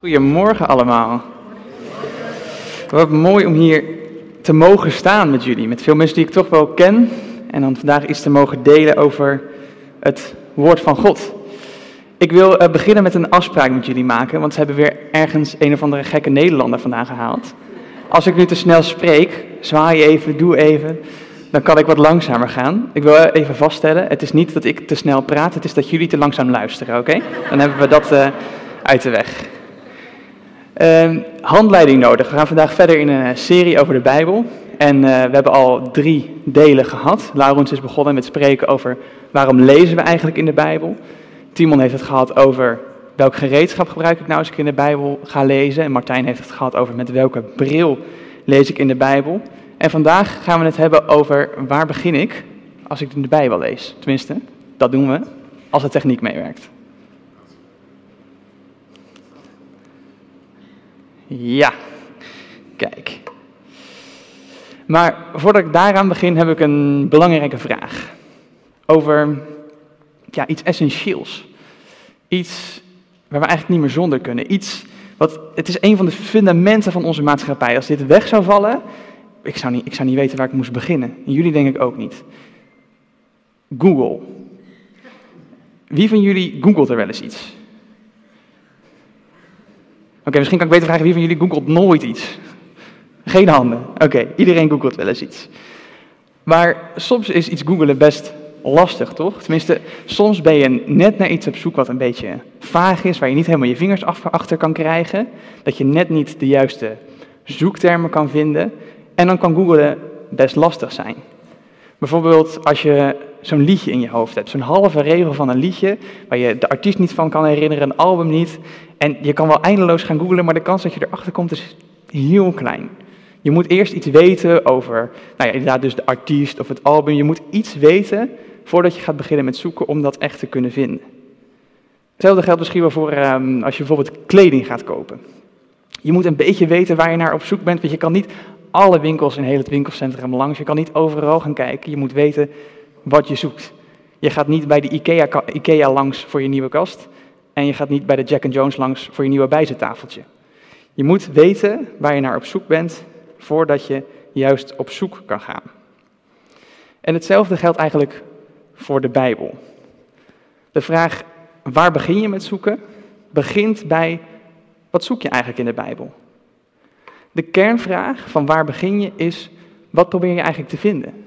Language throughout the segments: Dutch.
Goedemorgen allemaal. Wat mooi om hier te mogen staan met jullie, met veel mensen die ik toch wel ken. En dan vandaag iets te mogen delen over het woord van God. Ik wil uh, beginnen met een afspraak met jullie maken, want ze hebben weer ergens een of andere gekke Nederlander vandaan gehaald. Als ik nu te snel spreek, zwaai even, doe even, dan kan ik wat langzamer gaan. Ik wil even vaststellen, het is niet dat ik te snel praat, het is dat jullie te langzaam luisteren, oké? Dan hebben we dat uh, uit de weg. Uh, handleiding nodig. We gaan vandaag verder in een serie over de Bijbel. En uh, we hebben al drie delen gehad. Laurens is begonnen met spreken over waarom lezen we eigenlijk in de Bijbel. Timon heeft het gehad over welk gereedschap gebruik ik nou als ik in de Bijbel ga lezen. En Martijn heeft het gehad over met welke bril lees ik in de Bijbel. En vandaag gaan we het hebben over waar begin ik als ik in de Bijbel lees. Tenminste, dat doen we als de techniek meewerkt. Ja, kijk. Maar voordat ik daaraan begin, heb ik een belangrijke vraag. Over ja, iets essentieels. Iets waar we eigenlijk niet meer zonder kunnen. Iets wat, het is een van de fundamenten van onze maatschappij. Als dit weg zou vallen, ik zou niet, ik zou niet weten waar ik moest beginnen. En jullie denk ik ook niet. Google. Wie van jullie googelt er wel eens iets? Oké, misschien kan ik beter vragen wie van jullie googelt nooit iets. Geen handen. Oké, iedereen googelt wel eens iets. Maar soms is iets googelen best lastig, toch? Tenminste, soms ben je net naar iets op zoek wat een beetje vaag is, waar je niet helemaal je vingers achter kan krijgen. Dat je net niet de juiste zoektermen kan vinden. En dan kan googelen best lastig zijn. Bijvoorbeeld als je zo'n liedje in je hoofd hebt, zo'n halve regel van een liedje, waar je de artiest niet van kan herinneren, een album niet. En je kan wel eindeloos gaan googlen, maar de kans dat je erachter komt is heel klein. Je moet eerst iets weten over, nou ja, inderdaad dus de artiest of het album. Je moet iets weten voordat je gaat beginnen met zoeken om dat echt te kunnen vinden. Hetzelfde geldt misschien wel voor um, als je bijvoorbeeld kleding gaat kopen. Je moet een beetje weten waar je naar op zoek bent, want je kan niet alle winkels in heel het winkelcentrum langs. Je kan niet overal gaan kijken. Je moet weten wat je zoekt. Je gaat niet bij de Ikea, Ikea langs voor je nieuwe kast. En je gaat niet bij de Jack Jones langs voor je nieuwe bijzettafeltje. Je moet weten waar je naar op zoek bent voordat je juist op zoek kan gaan. En hetzelfde geldt eigenlijk voor de Bijbel. De vraag waar begin je met zoeken begint bij wat zoek je eigenlijk in de Bijbel? De kernvraag van waar begin je is wat probeer je eigenlijk te vinden?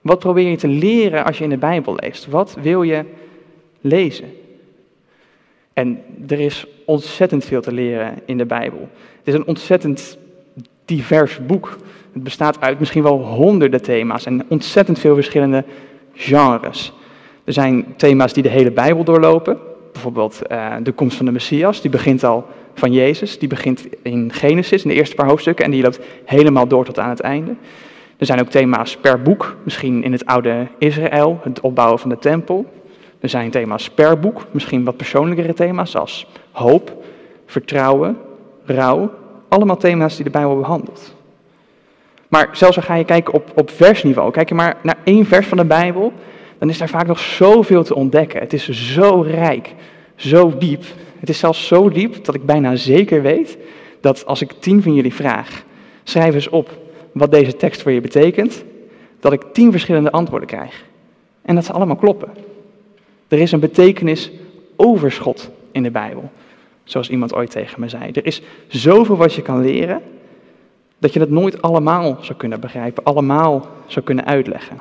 Wat probeer je te leren als je in de Bijbel leest? Wat wil je lezen? En er is ontzettend veel te leren in de Bijbel. Het is een ontzettend divers boek. Het bestaat uit misschien wel honderden thema's en ontzettend veel verschillende genres. Er zijn thema's die de hele Bijbel doorlopen. Bijvoorbeeld uh, de komst van de Messias, die begint al van Jezus. Die begint in Genesis, in de eerste paar hoofdstukken, en die loopt helemaal door tot aan het einde. Er zijn ook thema's per boek, misschien in het oude Israël, het opbouwen van de tempel. Er zijn thema's per boek, misschien wat persoonlijkere thema's, zoals hoop, vertrouwen, rouw. Allemaal thema's die de Bijbel behandelt. Maar zelfs al ga je kijken op, op versniveau, kijk je maar naar één vers van de Bijbel, dan is daar vaak nog zoveel te ontdekken. Het is zo rijk, zo diep. Het is zelfs zo diep dat ik bijna zeker weet dat als ik tien van jullie vraag, schrijf eens op wat deze tekst voor je betekent, dat ik tien verschillende antwoorden krijg. En dat ze allemaal kloppen. Er is een betekenis overschot in de Bijbel, zoals iemand ooit tegen me zei. Er is zoveel wat je kan leren, dat je het nooit allemaal zou kunnen begrijpen, allemaal zou kunnen uitleggen.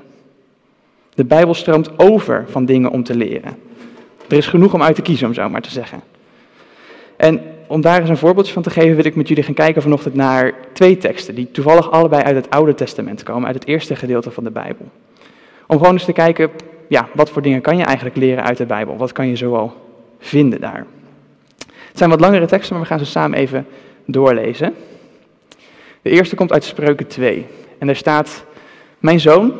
De Bijbel stroomt over van dingen om te leren. Er is genoeg om uit te kiezen, om zo maar te zeggen. En om daar eens een voorbeeldje van te geven, wil ik met jullie gaan kijken vanochtend naar twee teksten, die toevallig allebei uit het Oude Testament komen, uit het eerste gedeelte van de Bijbel. Om gewoon eens te kijken, ja, wat voor dingen kan je eigenlijk leren uit de Bijbel? Wat kan je zoal vinden daar? Het zijn wat langere teksten, maar we gaan ze samen even doorlezen. De eerste komt uit Spreuken 2. En daar staat, mijn zoon,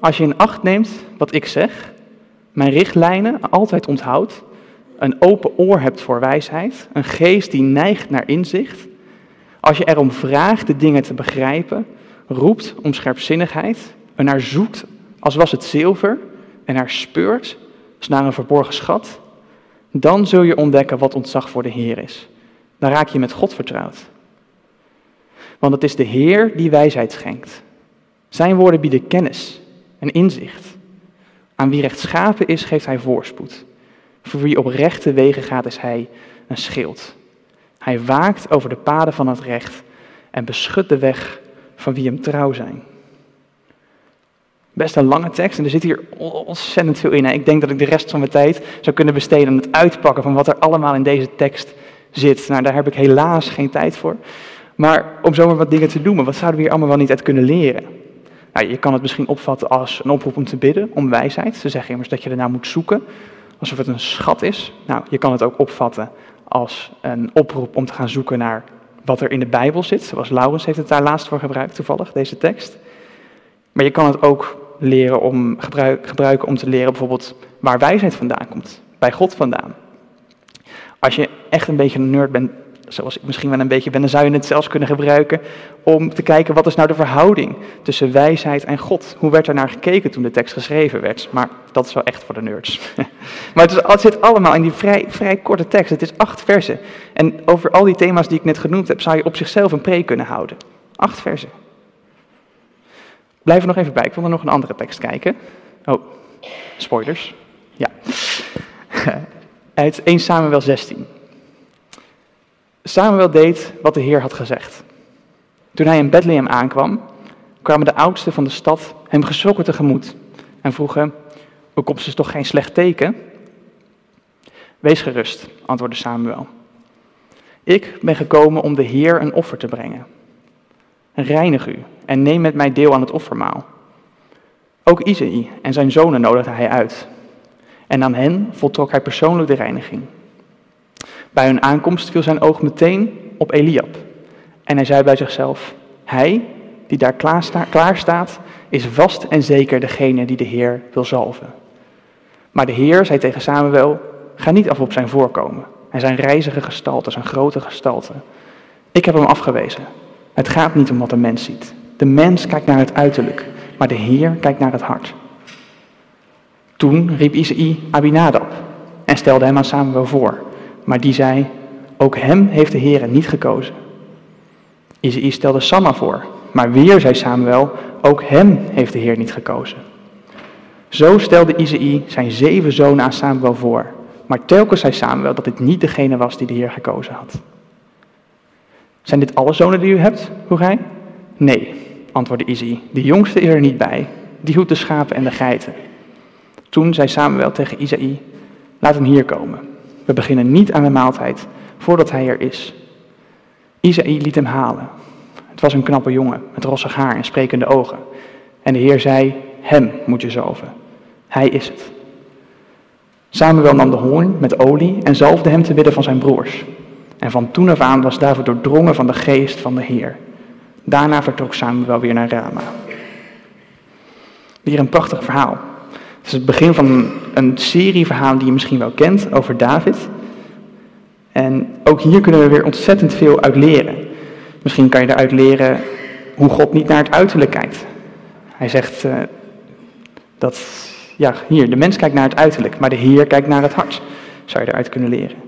als je in acht neemt wat ik zeg, mijn richtlijnen altijd onthoudt, een open oor hebt voor wijsheid, een geest die neigt naar inzicht, als je erom vraagt de dingen te begrijpen, roept om scherpzinnigheid, en naar zoekt als was het zilver, en naar speurt als naar een verborgen schat, dan zul je ontdekken wat ontzag voor de Heer is. dan raak je met God vertrouwd. Want het is de Heer die wijsheid schenkt. Zijn woorden bieden kennis en inzicht. Aan wie rechtschapen is, geeft hij voorspoed. Voor wie op rechte wegen gaat, is hij een schild. Hij waakt over de paden van het recht en beschut de weg van wie hem trouw zijn. Best een lange tekst en er zit hier ontzettend veel in. Ik denk dat ik de rest van mijn tijd zou kunnen besteden aan het uitpakken van wat er allemaal in deze tekst zit. Nou, daar heb ik helaas geen tijd voor. Maar om zomaar wat dingen te noemen, wat zouden we hier allemaal wel niet uit kunnen leren? Nou, je kan het misschien opvatten als een oproep om te bidden, om wijsheid. Ze zeggen immers dat je ernaar moet zoeken, alsof het een schat is. Nou, je kan het ook opvatten als een oproep om te gaan zoeken naar wat er in de Bijbel zit. Zoals Laurens heeft het daar laatst voor gebruikt, toevallig, deze tekst. Maar je kan het ook leren om, gebruik, gebruiken om te leren bijvoorbeeld waar wijsheid vandaan komt. Bij God vandaan. Als je echt een beetje een nerd bent, zoals ik misschien wel een beetje ben, dan zou je het zelfs kunnen gebruiken om te kijken wat is nou de verhouding tussen wijsheid en God. Hoe werd er naar gekeken toen de tekst geschreven werd? Maar dat is wel echt voor de nerds. maar het, is, zit allemaal in die vrij, vrij korte tekst. Het is acht versen. En over al die thema's die ik net genoemd heb, zou je op zichzelf een preek kunnen houden. Acht versen. Blijf er nog even bij, ik wil er nog een andere tekst kijken. Oh, spoilers. Ja. Uit 1 Samuel 16. Samuel deed wat de Heer had gezegd. Toen hij in Bethlehem aankwam, kwamen de oudsten van de stad hem geschrokken tegemoet en vroegen, komst is toch geen slecht teken? Wees gerust, antwoordde Samuel. Ik ben gekomen om de Heer een offer te brengen. Reinig u en neem met mij deel aan het offermaal. Ook Isaïe en zijn zonen nodigde hij uit. En aan hen voltrok hij persoonlijk de reiniging. Bij hun aankomst viel zijn oog meteen op Eliab. En hij zei bij zichzelf: Hij die daar klaar staat, is vast en zeker degene die de Heer wil zalven. Maar de Heer zei tegen Samuel: Ga niet af op zijn voorkomen en zijn reizige gestalte, zijn grote gestalte. Ik heb hem afgewezen. Het gaat niet om wat de mens ziet. De mens kijkt naar het uiterlijk, maar de Heer kijkt naar het hart. Toen riep Isaïe Abinadab en stelde hem aan Samuel voor. Maar die zei, ook hem heeft de Heer niet gekozen. Isaïe stelde Samma voor, maar weer zei Samuel, ook hem heeft de Heer niet gekozen. Zo stelde Isaïe zijn zeven zonen aan Samuel voor. Maar telkens zei Samuel dat dit niet degene was die de Heer gekozen had. Zijn dit alle zonen die u hebt? vroeg hij. Nee, antwoordde Isaïe. De jongste is er niet bij. Die hoedt de schapen en de geiten. Toen zei Samuel tegen Isaïe, laat hem hier komen. We beginnen niet aan de maaltijd voordat hij er is. Isaïe liet hem halen. Het was een knappe jongen met rossig haar en sprekende ogen. En de Heer zei, hem moet je zalven. Hij is het. Samuel nam de hoorn met olie en zalfde hem te midden van zijn broers. En van toen af aan was David doordrongen van de geest van de Heer. Daarna vertrok Samuel weer naar Rama. Weer een prachtig verhaal. Het is het begin van een serie verhalen die je misschien wel kent over David. En ook hier kunnen we weer ontzettend veel uit leren. Misschien kan je eruit leren hoe God niet naar het uiterlijk kijkt. Hij zegt uh, dat, ja, hier, de mens kijkt naar het uiterlijk, maar de Heer kijkt naar het hart. Zou je eruit kunnen leren.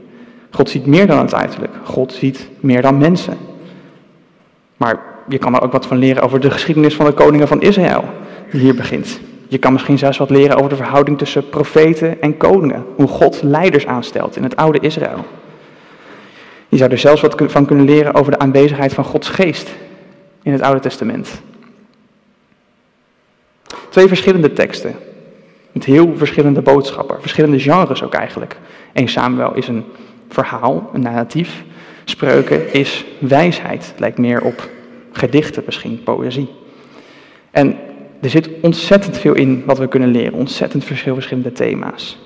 God ziet meer dan het uiterlijk. God ziet meer dan mensen. Maar je kan er ook wat van leren over de geschiedenis van de koningen van Israël, die hier begint. Je kan misschien zelfs wat leren over de verhouding tussen profeten en koningen. Hoe God leiders aanstelt in het oude Israël. Je zou er zelfs wat van kunnen leren over de aanwezigheid van Gods geest in het Oude Testament. Twee verschillende teksten. Met heel verschillende boodschappen. Verschillende genres ook eigenlijk. 1 Samuel is een verhaal, een narratief. Spreuken is wijsheid. lijkt meer op gedichten misschien, poëzie. En er zit ontzettend veel in wat we kunnen leren. Ontzettend veel verschillende thema's.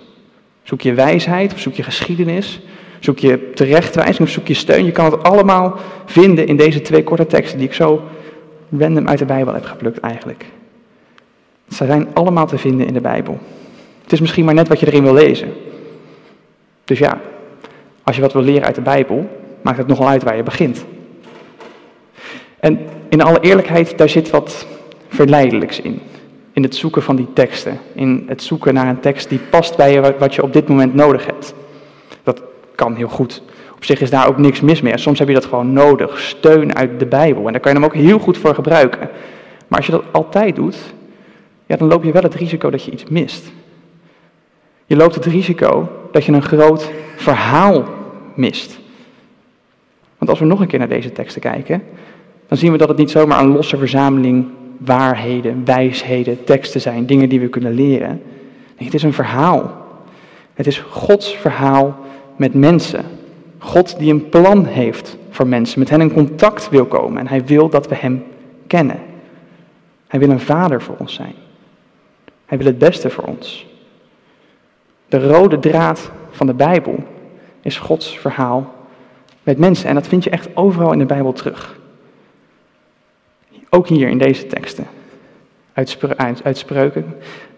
Zoek je wijsheid of zoek je geschiedenis? Zoek je terechtwijzing of zoek je steun? Je kan het allemaal vinden in deze twee korte teksten die ik zo random uit de Bijbel heb geplukt eigenlijk. Ze zijn allemaal te vinden in de Bijbel. Het is misschien maar net wat je erin wil lezen. Dus ja, als je wat wil leren uit de Bijbel, maakt het nogal uit waar je begint. En in alle eerlijkheid, daar zit wat verleidelijks in. In het zoeken van die teksten. In het zoeken naar een tekst die past bij je wat je op dit moment nodig hebt. Dat kan heel goed. Op zich is daar ook niks mis mee. Soms heb je dat gewoon nodig, steun uit de Bijbel. En daar kan je hem ook heel goed voor gebruiken. Maar als je dat altijd doet, ja, dan loop je wel het risico dat je iets mist. Je loopt het risico dat je een groot verhaal mist. Want als we nog een keer naar deze teksten kijken, dan zien we dat het niet zomaar een losse verzameling waarheden, wijsheden, teksten zijn, dingen die we kunnen leren. Nee, het is een verhaal. Het is Gods verhaal met mensen. God die een plan heeft voor mensen, met hen in contact wil komen en hij wil dat we hem kennen. Hij wil een vader voor ons zijn. Hij wil het beste voor ons. De rode draad van de Bijbel is Gods verhaal met mensen. En dat vind je echt overal in de Bijbel terug. Ook hier in deze teksten. Uit, spreuken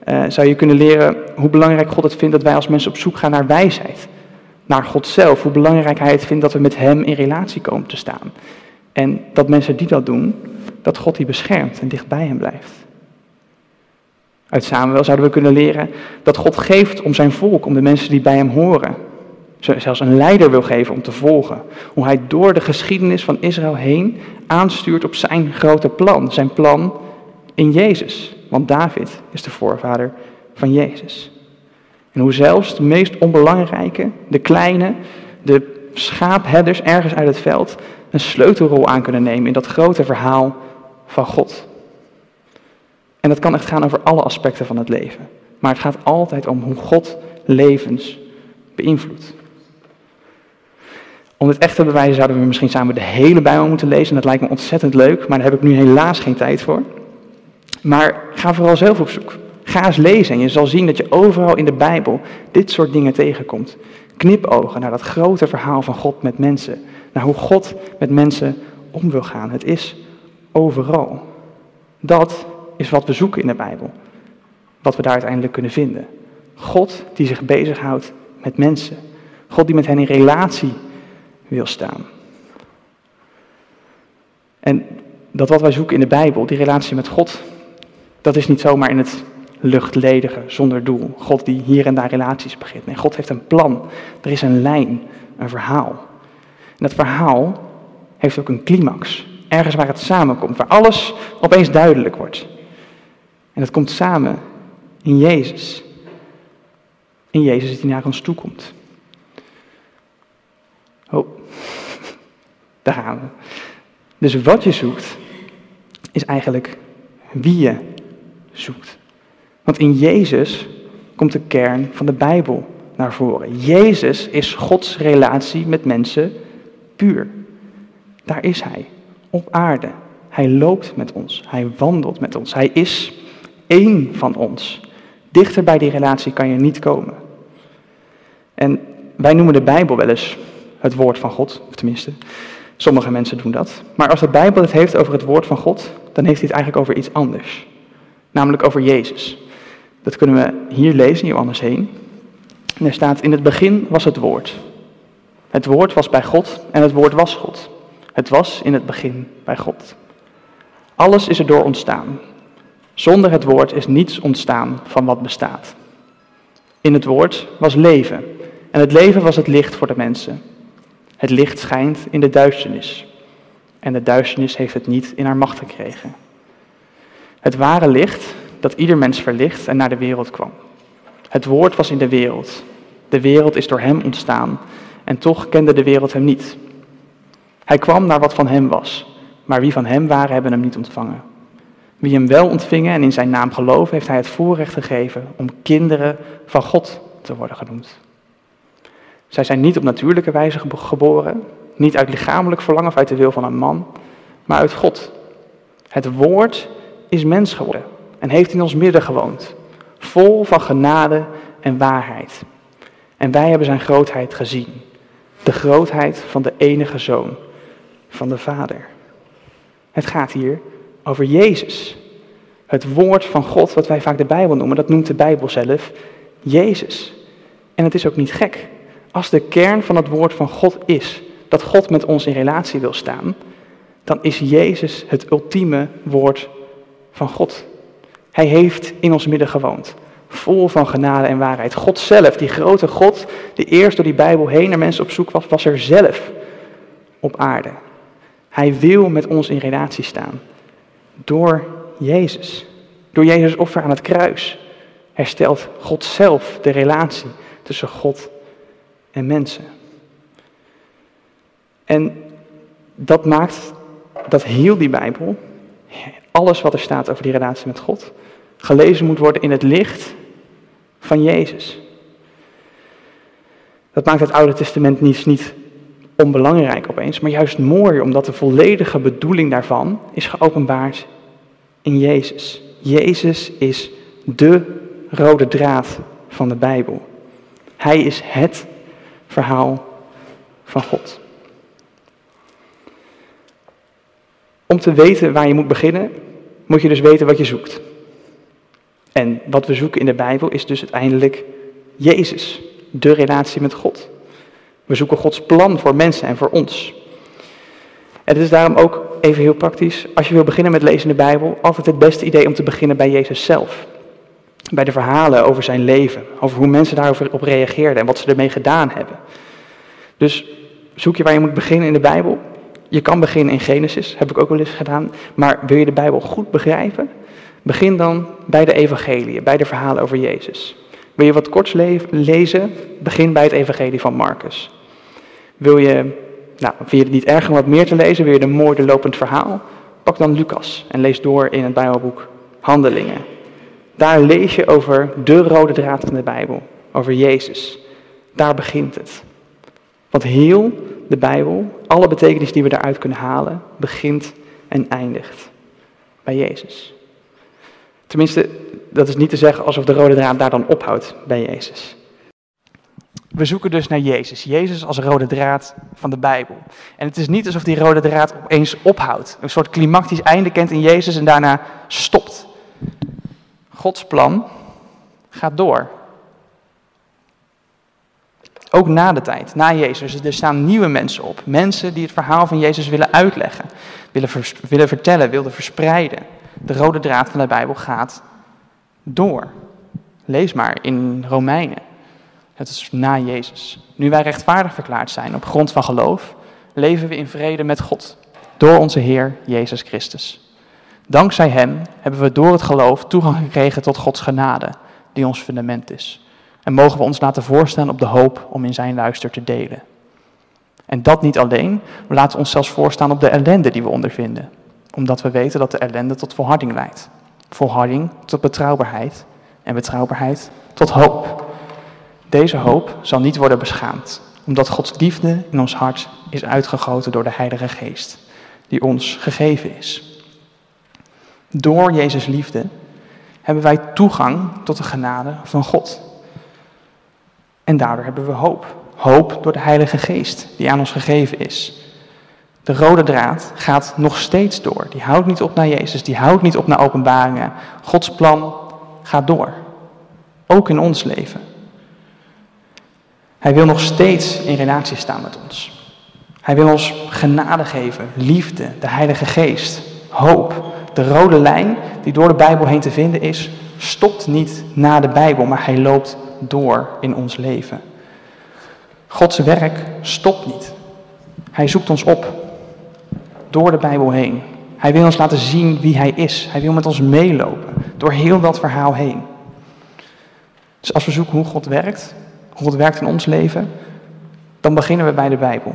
uh, zou je kunnen leren hoe belangrijk God het vindt dat wij als mensen op zoek gaan naar wijsheid. Naar God zelf. Hoe belangrijk Hij het vindt dat we met Hem in relatie komen te staan. En dat mensen die dat doen, dat God die beschermt en dicht bij Hem blijft. Uit Samuel zouden we kunnen leren dat God geeft om zijn volk, om de mensen die bij Hem horen zelfs een leider wil geven om te volgen. Hoe hij door de geschiedenis van Israël heen aanstuurt op zijn grote plan. Zijn plan in Jezus. Want David is de voorvader van Jezus. En hoe zelfs de meest onbelangrijke, de kleine, de schaapherders ergens uit het veld een sleutelrol aan kunnen nemen in dat grote verhaal van God. En dat kan echt gaan over alle aspecten van het leven. Maar het gaat altijd om hoe God levens beïnvloedt. Om dit echt te bewijzen zouden we misschien samen de hele Bijbel moeten lezen. En dat lijkt me ontzettend leuk, maar daar heb ik nu helaas geen tijd voor. Maar ga vooral zelf op zoek. Ga eens lezen en je zal zien dat je overal in de Bijbel dit soort dingen tegenkomt. Knipogen naar dat grote verhaal van God met mensen. Naar hoe God met mensen om wil gaan. Het is overal. Dat is wat we zoeken in de Bijbel. Wat we daar uiteindelijk kunnen vinden. God die zich bezighoudt met mensen. God die met hen in relatie wil staan. En dat wat wij zoeken in de Bijbel, die relatie met God, dat is niet zomaar in het luchtledige, zonder doel. God die hier en daar relaties begint. Nee, God heeft een plan. Er is een lijn, een verhaal. En dat verhaal heeft ook een climax. Ergens waar het samenkomt, waar alles opeens duidelijk wordt. En dat komt samen in Jezus. In Jezus die naar ons toe komt. Oh, daar gaan we. Dus wat je zoekt, is eigenlijk wie je zoekt. Want in Jezus komt de kern van de Bijbel naar voren. Jezus is Gods relatie met mensen puur. Daar is Hij, op aarde. Hij loopt met ons, Hij wandelt met ons, Hij is één van ons. Dichter bij die relatie kan je niet komen. En wij noemen de Bijbel wel eens het woord van God, of tenminste, sommige mensen doen dat. Maar als de Bijbel het heeft over het woord van God, dan heeft hij het eigenlijk over iets anders. Namelijk over Jezus. Dat kunnen we hier lezen, hier anders heen. En er staat, in het begin was het woord. Het woord was bij God en het woord was God. Het was in het begin bij God. Alles is erdoor ontstaan. Zonder het woord is niets ontstaan van wat bestaat. In het woord was leven. En het leven was het licht voor de mensen. Het licht schijnt in de duisternis. En de duisternis heeft het niet in haar macht gekregen. Het ware licht dat ieder mens verlicht en naar de wereld kwam. Het woord was in de wereld. De wereld is door hem ontstaan. En toch kende de wereld hem niet. Hij kwam naar wat van hem was. Maar wie van hem waren, hebben hem niet ontvangen. Wie hem wel ontvingen en in zijn naam geloven, heeft hij het voorrecht gegeven om kinderen van God te worden genoemd. Zij zijn niet op natuurlijke wijze geboren, niet uit lichamelijk verlangen of uit de wil van een man, maar uit God. Het woord is mens geworden en heeft in ons midden gewoond, vol van genade en waarheid. En wij hebben zijn grootheid gezien, de grootheid van de enige zoon van de Vader. Het gaat hier over Jezus. Het woord van God, wat wij vaak de Bijbel noemen, dat noemt de Bijbel zelf Jezus. En het is ook niet gek. Als de kern van het woord van God is dat God met ons in relatie wil staan, dan is Jezus het ultieme woord van God. Hij heeft in ons midden gewoond, Vol van genade en waarheid. God zelf, die grote God, die eerst door die Bijbel heen naar mensen op zoek was, was er zelf op aarde. Hij wil met ons in relatie staan. Door Jezus. Door Jezus offer aan het kruis herstelt God zelf de relatie tussen God en mensen. En dat maakt dat heel die Bijbel, alles wat er staat over die relatie met God, gelezen moet worden in het licht van Jezus. Dat maakt het Oude Testament niet, niet onbelangrijk opeens, maar juist mooi, omdat de volledige bedoeling daarvan is geopenbaard in Jezus. Jezus is de rode draad van de Bijbel. Hij is het verhaal van God. Om te weten waar je moet beginnen, moet je dus weten wat je zoekt. En wat we zoeken in de Bijbel is dus uiteindelijk Jezus, de relatie met God. We zoeken Gods plan voor mensen en voor ons. En het is daarom ook even heel praktisch, als je wil beginnen met lezen in de Bijbel, altijd het beste idee om te beginnen bij Jezus zelf. Bij de verhalen over zijn leven, over hoe mensen daarover op reageerden en wat ze ermee gedaan hebben. Dus zoek je waar je moet beginnen in de Bijbel. Je kan beginnen in Genesis, heb ik ook wel eens gedaan. Maar wil je de Bijbel goed begrijpen? Begin dan bij de evangelie, bij de verhalen over Jezus. Wil je wat korts lezen? Begin bij het evangelie van Marcus. Wil je, nou, vind je het niet erg om wat meer te lezen? Wil je een mooi lopend verhaal? Pak dan Lucas en lees door in het Bijbelboek Handelingen. Daar lees je over de rode draad van de Bijbel, over Jezus. Daar begint het. Want heel de Bijbel, alle betekenis die we daaruit kunnen halen, begint en eindigt bij Jezus. Tenminste, dat is niet te zeggen alsof de rode draad daar dan ophoudt bij Jezus. We zoeken dus naar Jezus. Jezus als rode draad van de Bijbel. En het is niet alsof die rode draad opeens ophoudt. Een soort klimactisch einde kent in Jezus en daarna stopt. Gods plan gaat door. Ook na de tijd, na Jezus. Er staan nieuwe mensen op. Mensen die het verhaal van Jezus willen uitleggen, willen, willen vertellen, willen verspreiden. De rode draad van de Bijbel gaat door. Lees maar in Romeinen. Het is na Jezus. Nu wij rechtvaardig verklaard zijn op grond van geloof, leven we in vrede met God. Door onze Heer Jezus Christus. Dankzij Hem hebben we door het geloof toegang gekregen tot Gods genade, die ons fundament is. En mogen we ons laten voorstaan op de hoop om in Zijn luister te delen. En dat niet alleen, we laten ons zelfs voorstaan op de ellende die we ondervinden. Omdat we weten dat de ellende tot volharding leidt. Volharding tot betrouwbaarheid en betrouwbaarheid tot hoop. Deze hoop zal niet worden beschaamd, omdat Gods liefde in ons hart is uitgegoten door de Heilige Geest, die ons gegeven is. Door Jezus' liefde hebben wij toegang tot de genade van God. En daardoor hebben we hoop. Hoop door de Heilige Geest die aan ons gegeven is. De rode draad gaat nog steeds door. Die houdt niet op naar Jezus, die houdt niet op naar openbaringen. Gods plan gaat door. Ook in ons leven. Hij wil nog steeds in relatie staan met ons. Hij wil ons genade geven, liefde, de Heilige Geest, hoop. De rode lijn die door de Bijbel heen te vinden is, stopt niet na de Bijbel, maar hij loopt door in ons leven. Gods werk stopt niet. Hij zoekt ons op door de Bijbel heen. Hij wil ons laten zien wie hij is. Hij wil met ons meelopen door heel dat verhaal heen. Dus als we zoeken hoe God werkt, hoe God werkt in ons leven, dan beginnen we bij de Bijbel.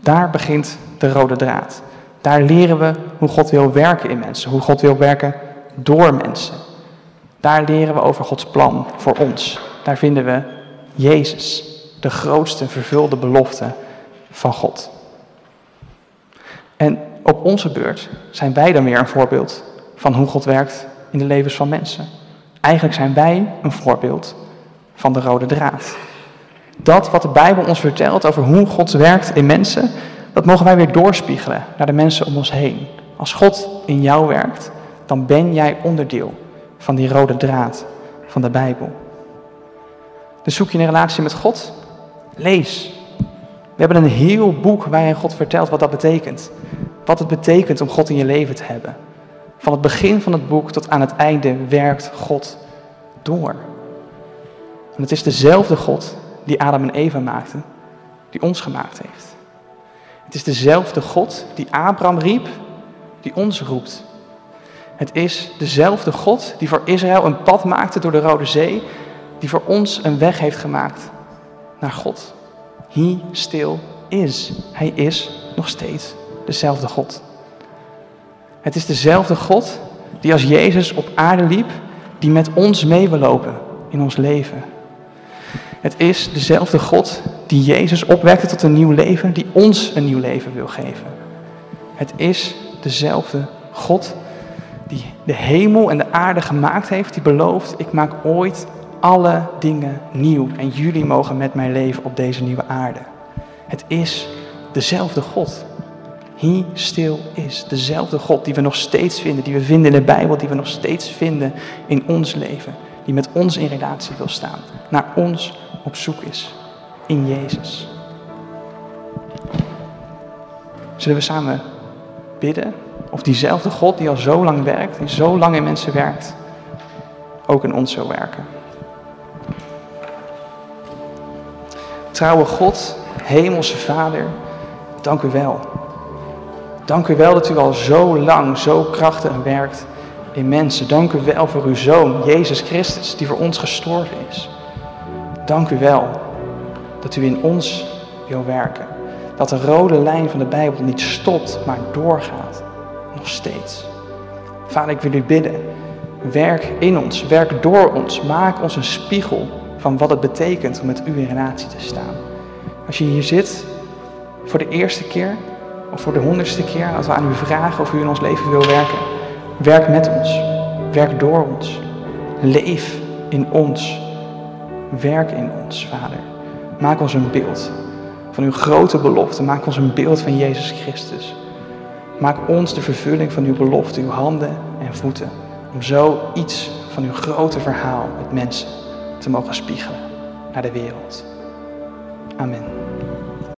Daar begint de rode draad. Daar leren we hoe God wil werken in mensen, hoe God wil werken door mensen. Daar leren we over Gods plan voor ons. Daar vinden we Jezus, de grootste vervulde belofte van God. En op onze beurt zijn wij dan weer een voorbeeld van hoe God werkt in de levens van mensen. Eigenlijk zijn wij een voorbeeld van de rode draad. Dat wat de Bijbel ons vertelt over hoe God werkt in mensen, dat mogen wij weer doorspiegelen naar de mensen om ons heen. Als God in jou werkt, dan ben jij onderdeel van die rode draad van de Bijbel. Dus zoek je een relatie met God? Lees. We hebben een heel boek waarin God vertelt wat dat betekent. Wat het betekent om God in je leven te hebben. Van het begin van het boek tot aan het einde werkt God door. En het is dezelfde God die Adam en Eva maakte, die ons gemaakt heeft. Het is dezelfde God die Abraham riep, die ons roept. Het is dezelfde God die voor Israël een pad maakte door de Rode Zee, die voor ons een weg heeft gemaakt naar God. He still is. Hij is nog steeds dezelfde God. Het is dezelfde God die als Jezus op aarde liep, die met ons mee wil lopen in ons leven. Het is dezelfde God die Jezus opwekte tot een nieuw leven, die ons een nieuw leven wil geven. Het is dezelfde God die de hemel en de aarde gemaakt heeft, die belooft, ik maak ooit alle dingen nieuw en jullie mogen met mij leven op deze nieuwe aarde. Het is dezelfde God. He still is. Dezelfde God die we nog steeds vinden, die we vinden in de Bijbel, die we nog steeds vinden in ons leven. Die met ons in relatie wil staan, naar ons op zoek is in Jezus. Zullen we samen bidden of diezelfde God die al zo lang werkt, die zo lang in mensen werkt, ook in ons zou werken? Trouwe God, Hemelse Vader, dank u wel. Dank u wel dat u al zo lang zo krachtig werkt in mensen. Dank u wel voor uw Zoon, Jezus Christus, die voor ons gestorven is. Dank u wel dat u in ons wil werken. Dat de rode lijn van de Bijbel niet stopt, maar doorgaat. Nog steeds. Vader, ik wil u bidden. Werk in ons, werk door ons. Maak ons een spiegel van wat het betekent om met u in relatie te staan. Als je hier zit voor de eerste keer of voor de honderdste keer, als we aan u vragen of u in ons leven wil werken, werk met ons. Werk door ons. Leef in ons. Werk in ons, Vader. Maak ons een beeld van uw grote belofte. Maak ons een beeld van Jezus Christus. Maak ons de vervulling van uw belofte, uw handen en voeten. Om zo iets van uw grote verhaal met mensen te mogen spiegelen naar de wereld. Amen.